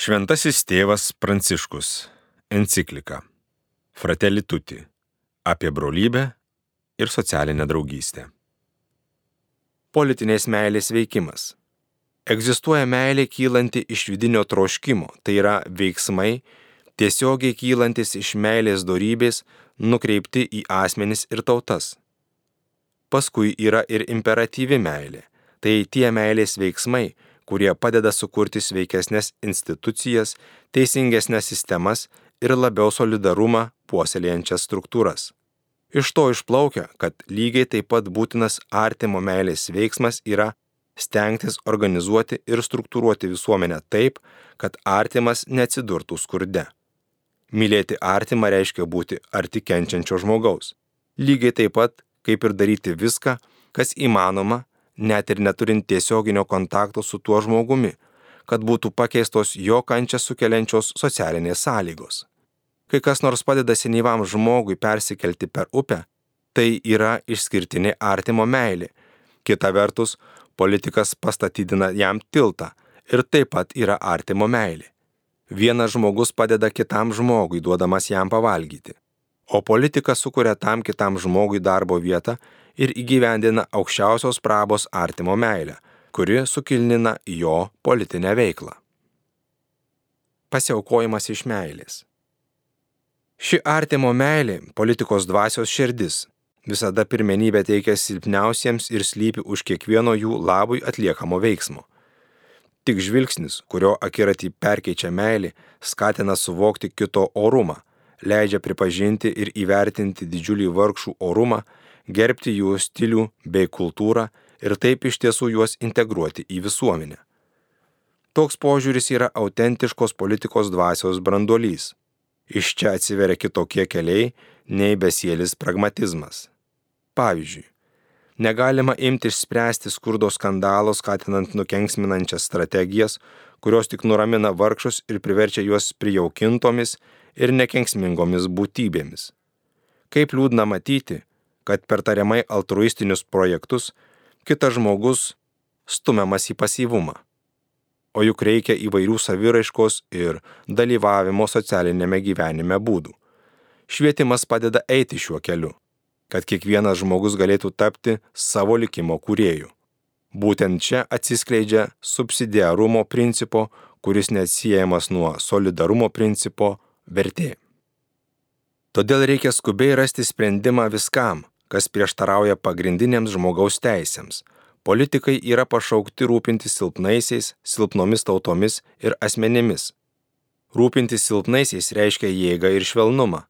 Šventasis tėvas Pranciškus. Enciklika. Fratelli tutti. Apie brolybę ir socialinę draugystę. Politinės meilės veikimas. Egzistuoja meilė kylanti iš vidinio troškimo, tai yra veiksmai, tiesiogiai kylantis iš meilės dorybės, nukreipti į asmenis ir tautas. Paskui yra ir imperatyvi meilė, tai tie meilės veiksmai, kurie padeda sukurti sveikesnės institucijas, teisingesnės sistemas ir labiau solidarumą puoselėjančias struktūras. Iš to išplaukia, kad lygiai taip pat būtinas artimo meilės veiksmas yra stengtis organizuoti ir struktūruoti visuomenę taip, kad artimas neatsidurtų skurde. Mylėti artimą reiškia būti arti kenčiančio žmogaus. Lygiai taip pat, kaip ir daryti viską, kas įmanoma, net ir neturint tiesioginio kontakto su tuo žmogumi, kad būtų pakeistos jo kančią sukeliančios socialinės sąlygos. Kai kas nors padeda senyvam žmogui persikelti per upę, tai yra išskirtinė artimo meilė. Kita vertus, politikas pastatydina jam tiltą ir taip pat yra artimo meilė. Vienas žmogus padeda kitam žmogui, duodamas jam pavalgyti. O politikas sukuria tam kitam žmogui darbo vietą ir įgyvendina aukščiausios prabos artimo meilę, kuri sukilnina jo politinę veiklą. Pasiaukojimas iš meilės. Ši artimo meilė - politikos dvasios širdis. Visada pirmenybę teikia silpniausiems ir slypi už kiekvieno jų labui atliekamo veiksmo. Tik žvilgsnis, kurio akiratį perkeičia meilė, skatina suvokti kito orumą, leidžia pripažinti ir įvertinti didžiulį vargšų orumą, gerbti jų stilių bei kultūrą ir taip iš tiesų juos integruoti į visuomenę. Toks požiūris yra autentiškos politikos dvasios branduolys. Iš čia atsiveria kitokie keliai nei besielis pragmatizmas. Pavyzdžiui, negalima imti išspręsti skurdo skandalo skatinant nukenksminančias strategijas, kurios tik nuramina vargšus ir priverčia juos prijaukintomis ir nekenksmingomis būtybėmis. Kaip liūdna matyti, kad per tariamai altruistinius projektus kitas žmogus stumiamas į pasyvumą. O juk reikia įvairių saviraiškos ir dalyvavimo socialinėme gyvenime būdų. Švietimas padeda eiti šiuo keliu, kad kiekvienas žmogus galėtų tapti savo likimo kūrėjų. Būtent čia atsiskleidžia subsidiarumo principo, kuris neatsiejamas nuo solidarumo principo vertė. Todėl reikia skubiai rasti sprendimą viskam, kas prieštarauja pagrindinėms žmogaus teisėms. Politikai yra pašaukti rūpintis silpnaisiais, silpnomis tautomis ir asmenimis. Rūpintis silpnaisiais reiškia jėgą ir švelnumą,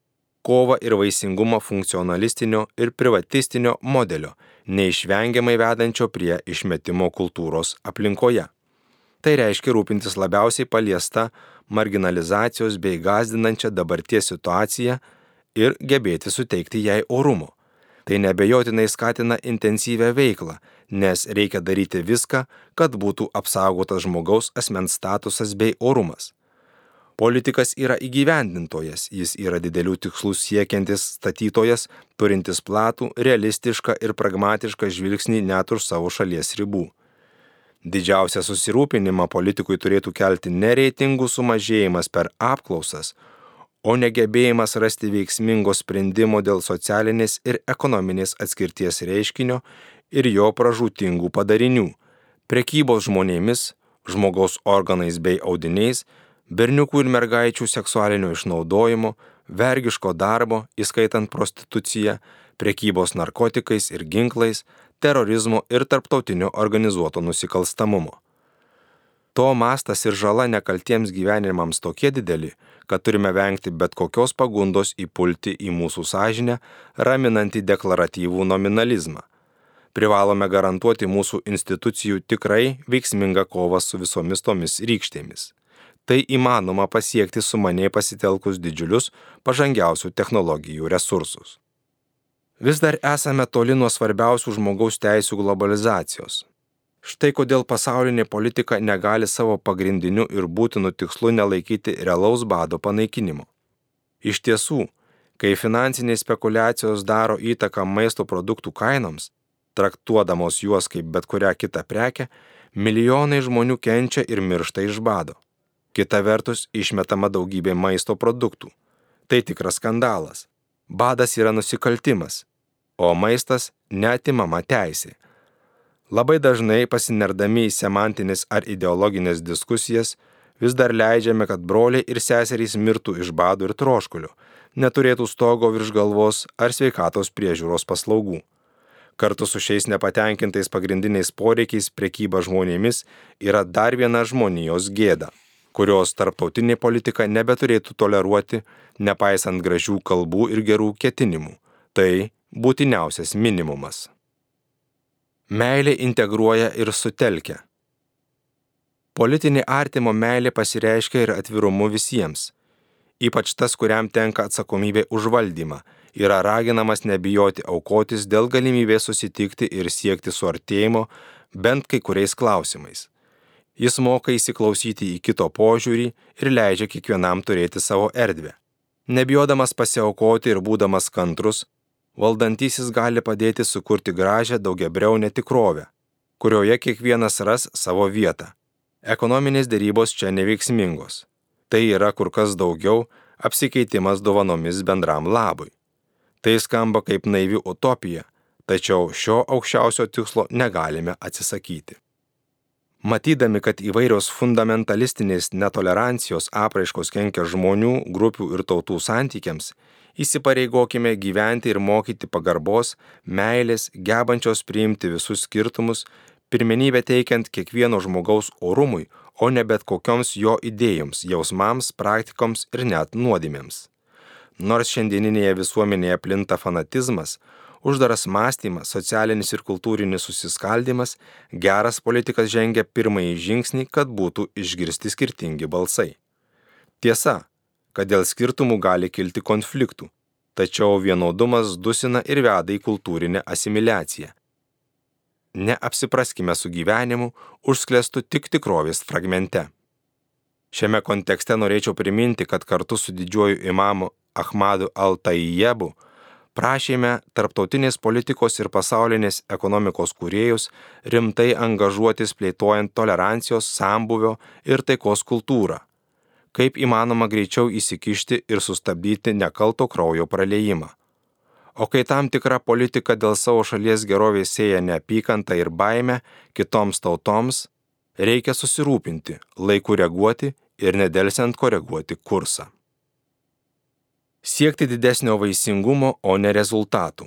kovą ir vaisingumą funkcionalistinio ir privatistinio modelio, neišvengiamai vedančio prie išmetimo kultūros aplinkoje. Tai reiškia rūpintis labiausiai paliesta marginalizacijos bei gazdinančią dabarties situaciją ir gebėti suteikti jai orumo. Tai nebejotinai skatina intensyvę veiklą, nes reikia daryti viską, kad būtų apsaugotas žmogaus asmens statusas bei orumas. Politikas yra įgyvendintojas, jis yra didelių tikslų siekiantis statytojas, turintis platų, realistišką ir pragmatišką žvilgsnį net už savo šalies ribų. Didžiausią susirūpinimą politikui turėtų kelti ne reitingų sumažėjimas per apklausas, o negebėjimas rasti veiksmingo sprendimo dėl socialinės ir ekonominės atskirties reiškinio ir jo pražūtingų padarinių - prekybos žmonėmis, žmogaus organais bei audiniais, berniukų ir mergaičių seksualinio išnaudojimo, vergiško darbo, įskaitant prostituciją, prekybos narkotikais ir ginklais, terorizmo ir tarptautinio organizuoto nusikalstamumo. To mastas ir žala nekaltiems gyvenimams tokie dideli, kad turime vengti bet kokios pagundos įpulti į mūsų sąžinę, raminantį deklaratyvų nominalizmą. Privalome garantuoti mūsų institucijų tikrai veiksmingą kovą su visomis tomis rykštėmis. Tai įmanoma pasiekti sumaniai pasitelkus didžiulius pažangiausių technologijų resursus. Vis dar esame toli nuo svarbiausių žmogaus teisų globalizacijos. Štai kodėl pasaulinė politika negali savo pagrindiniu ir būtinu tikslu nelaikyti realaus bado panaikinimo. Iš tiesų, kai finansinės spekulacijos daro įtaką maisto produktų kainoms, traktuodamos juos kaip bet kurią kitą prekę, milijonai žmonių kenčia ir miršta iš bado. Kita vertus išmetama daugybė maisto produktų. Tai tikras skandalas. Badas yra nusikaltimas, o maistas neatimama teisė. Labai dažnai pasinerdami į semantinės ar ideologinės diskusijas vis dar leidžiame, kad broliai ir seserys mirtų iš bado ir troškulio, neturėtų stogo virš galvos ar sveikatos priežiūros paslaugų. Kartu su šiais nepatenkintais pagrindiniais poreikiais prekyba žmonėmis yra dar viena žmonijos gėda, kurios tarptautinė politika nebeturėtų toleruoti, nepaisant gražių kalbų ir gerų ketinimų. Tai būtiniausias minimumas. Meilė integruoja ir sutelkia. Politinė artimo meilė pasireiškia ir atvirumu visiems. Ypač tas, kuriam tenka atsakomybė už valdymą, yra raginamas nebijoti aukotis dėl galimybės susitikti ir siekti suartėjimo bent kai kuriais klausimais. Jis moka įsiklausyti į kito požiūrį ir leidžia kiekvienam turėti savo erdvę. Nebijodamas pasiaukoti ir būdamas kantrus, valdantysis gali padėti sukurti gražią daugiabriaunę tikrovę, kurioje kiekvienas ras savo vietą. Ekonominės dėrybos čia neveiksmingos. Tai yra kur kas daugiau apsikeitimas dovanomis bendram labui. Tai skamba kaip naivi utopija, tačiau šio aukščiausio tikslo negalime atsisakyti. Matydami, kad įvairios fundamentalistinės netolerancijos apraiškos kenkia žmonių, grupių ir tautų santykiams, įsipareigokime gyventi ir mokyti pagarbos, meilės, gebančios priimti visus skirtumus pirmenybę teikiant kiekvieno žmogaus orumui, o ne bet kokioms jo idėjoms, jausmams, praktikoms ir net nuodėmėms. Nors šiandieninėje visuomenėje plinta fanatizmas, uždaras mąstymas, socialinis ir kultūrinis susiskaldimas, geras politikas žengia pirmąjį žingsnį, kad būtų išgirsti skirtingi balsai. Tiesa, kad dėl skirtumų gali kilti konfliktų, tačiau vienodumas dusina ir veda į kultūrinę asimiliaciją, neapsipraskime su gyvenimu, užsklėstu tik tikrovės fragmente. Šiame kontekste norėčiau priminti, kad kartu su didžiuoju imamu Ahmadu Al-Tayyebu prašėme tarptautinės politikos ir pasaulinės ekonomikos kuriejus rimtai angažuotis plėtojant tolerancijos, sambuvio ir taikos kultūrą, kaip įmanoma greičiau įsikišti ir sustabdyti nekalto kraujo praleimą. O kai tam tikra politika dėl savo šalies gerovės sėja neapykantą ir baimę kitoms tautoms, reikia susirūpinti, laiku reaguoti ir nedelsiant koreguoti kursą. Siekti didesnio vaisingumo, o ne rezultatų.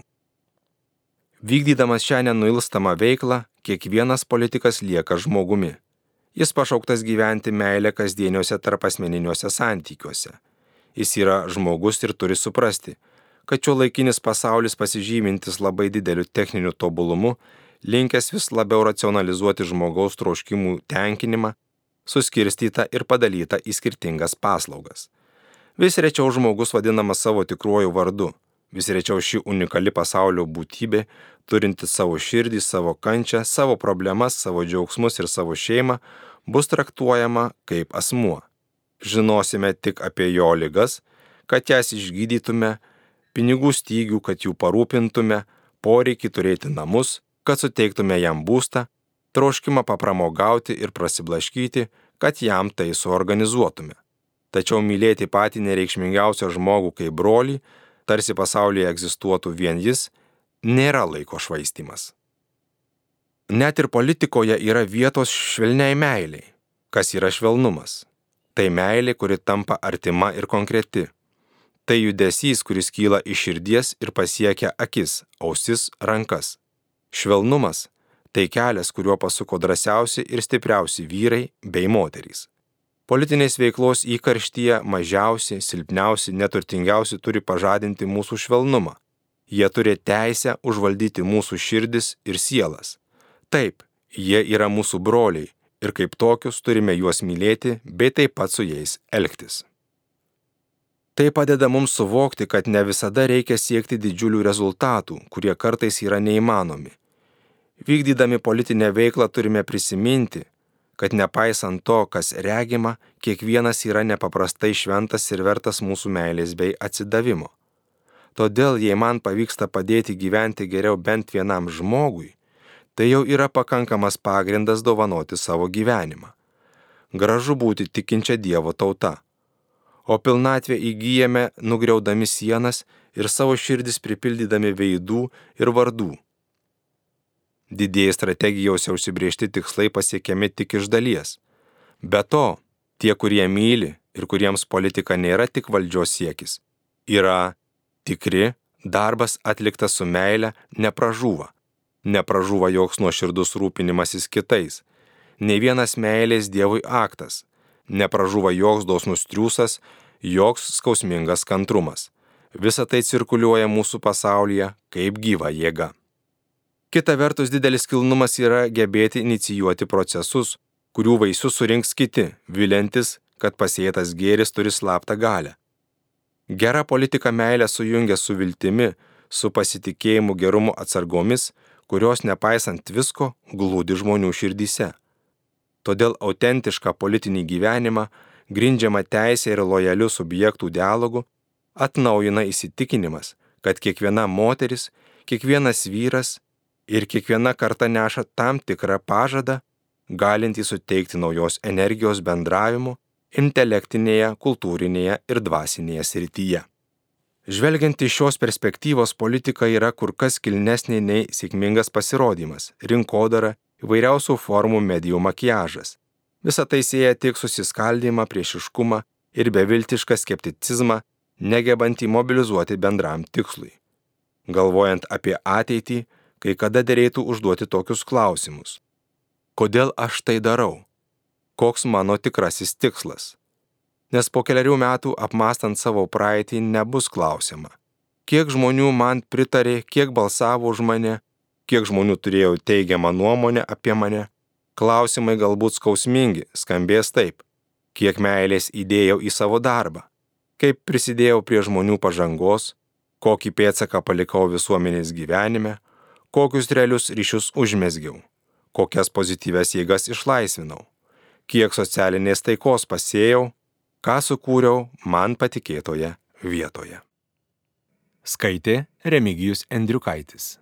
Vykdydamas šią nenuilstamą veiklą, kiekvienas politikas lieka žmogumi. Jis pašauktas gyventi meilę kasdieniuose tarpasmeniniuose santykiuose. Jis yra žmogus ir turi suprasti, kad šio laikinis pasaulis pasižymintis labai dideliu techniniu tobulumu, linkęs vis labiau racionalizuoti žmogaus troškimų tenkinimą, suskirstytą ir padalytą į skirtingas paslaugas. Vis rečiau žmogus vadinamas savo tikruoju vardu, vis rečiau ši unikali pasaulio būtybė, turinti savo širdį, savo kančią, savo problemas, savo džiaugsmus ir savo šeimą, bus traktuojama kaip asmuo. Žinosime tik apie jo ligas, kad jas išgydytume, pinigų stygių, kad jų parūpintume, poreikį turėti namus, kad suteiktume jam būstą, troškimą papramogauti ir prasiblaškyti, kad jam tai suorganizuotume. Tačiau mylėti patį nereikšmingiausią žmogų kaip brolį, tarsi pasaulyje egzistuotų vien jis, nėra laiko švaistimas. Net ir politikoje yra vietos švelniai meiliai. Kas yra švelnumas? Tai meilė, kuri tampa artima ir konkreti. Tai judesys, kuris kyla iš širdies ir pasiekia akis, ausis, rankas. Švelnumas - tai kelias, kuriuo pasuko drąsiausi ir stipriausi vyrai bei moterys. Politinės veiklos įkarštyje mažiausi, silpniausi, neturtingiausi turi pažadinti mūsų švelnumą. Jie turi teisę užvaldyti mūsų širdis ir sielas. Taip, jie yra mūsų broliai ir kaip tokius turime juos mylėti bei taip pat su jais elgtis. Tai padeda mums suvokti, kad ne visada reikia siekti didžiulių rezultatų, kurie kartais yra neįmanomi. Vykdydami politinę veiklą turime prisiminti, kad nepaisant to, kas regima, kiekvienas yra nepaprastai šventas ir vertas mūsų meilės bei atsidavimo. Todėl, jei man pavyksta padėti gyventi geriau bent vienam žmogui, tai jau yra pakankamas pagrindas dovanoti savo gyvenimą. gražu būti tikinčia Dievo tauta. O pilnatvę įgyjame nugriaudami sienas ir savo širdis pripildydami veidų ir vardų. Didieji strategijose užsibriežti tikslai pasiekiami tik iš dalies. Be to, tie, kurie myli ir kuriems politika nėra tik valdžios siekis, yra tikri, darbas atliktas su meile nepražūva. Nepražūva joks nuoširdus rūpinimasis kitais. Ne vienas meilės Dievui aktas. Nepražūva joks dosnus triūsas, joks skausmingas kantrumas. Visa tai cirkuliuoja mūsų pasaulyje kaip gyva jėga. Kita vertus, didelis kilnumas yra gebėti inicijuoti procesus, kurių vaisius surinks kiti, vilintis, kad pasėtas gėris turi slaptą galę. Gera politika meilę sujungia su viltimi, su pasitikėjimu gerumu atsargomis, kurios nepaisant visko glūdi žmonių širdyse. Todėl autentišką politinį gyvenimą, grindžiamą teisė ir lojalių subjektų dialogu, atnaujina įsitikinimas, kad kiekviena moteris, kiekvienas vyras ir kiekviena karta neša tam tikrą pažadą, galintį suteikti naujos energijos bendravimu intelektinėje, kultūrinėje ir dvasinėje srityje. Žvelgiant iš šios perspektyvos, politika yra kur kas kilnesnė nei sėkmingas pasirodymas, rinkodara, įvairiausių formų medijų makiažas. Visą tai sieja tik susiskaldimą, priešiškumą ir beviltišką skepticizmą, negebantį mobilizuoti bendram tikslui. Galvojant apie ateitį, kai kada dėrėtų užduoti tokius klausimus. Kodėl aš tai darau? koks mano tikrasis tikslas. Nes po keliarių metų apmastant savo praeitį nebus klausima, kiek žmonių man pritarė, kiek balsavo už mane, kiek žmonių turėjo teigiamą nuomonę apie mane. Klausimai galbūt skausmingi, skambės taip, kiek meilės įdėjau į savo darbą, kaip prisidėjau prie žmonių pažangos, kokį pėtsaką palikau visuomenės gyvenime, kokius realius ryšius užmesgiau, kokias pozityves jėgas išlaisvinau kiek socialinės taikos pasėjau, ką sukūriau man patikėtoje vietoje. Skaitė Remigijus Endriukaitis.